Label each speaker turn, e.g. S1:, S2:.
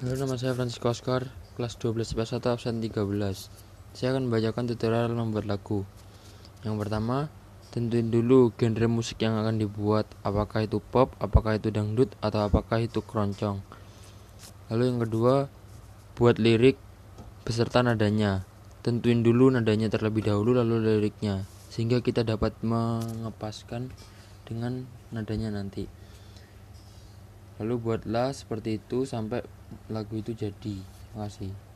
S1: Halo, nama saya Francisco Oscar, kelas 12 IPA 1 absen 13. Saya akan membacakan tutorial membuat lagu. Yang pertama, tentuin dulu genre musik yang akan dibuat, apakah itu pop, apakah itu dangdut, atau apakah itu keroncong. Lalu yang kedua, buat lirik beserta nadanya. Tentuin dulu nadanya terlebih dahulu lalu liriknya, sehingga kita dapat mengepaskan dengan nadanya nanti. Lalu buatlah seperti itu sampai lagu itu jadi. Terima kasih.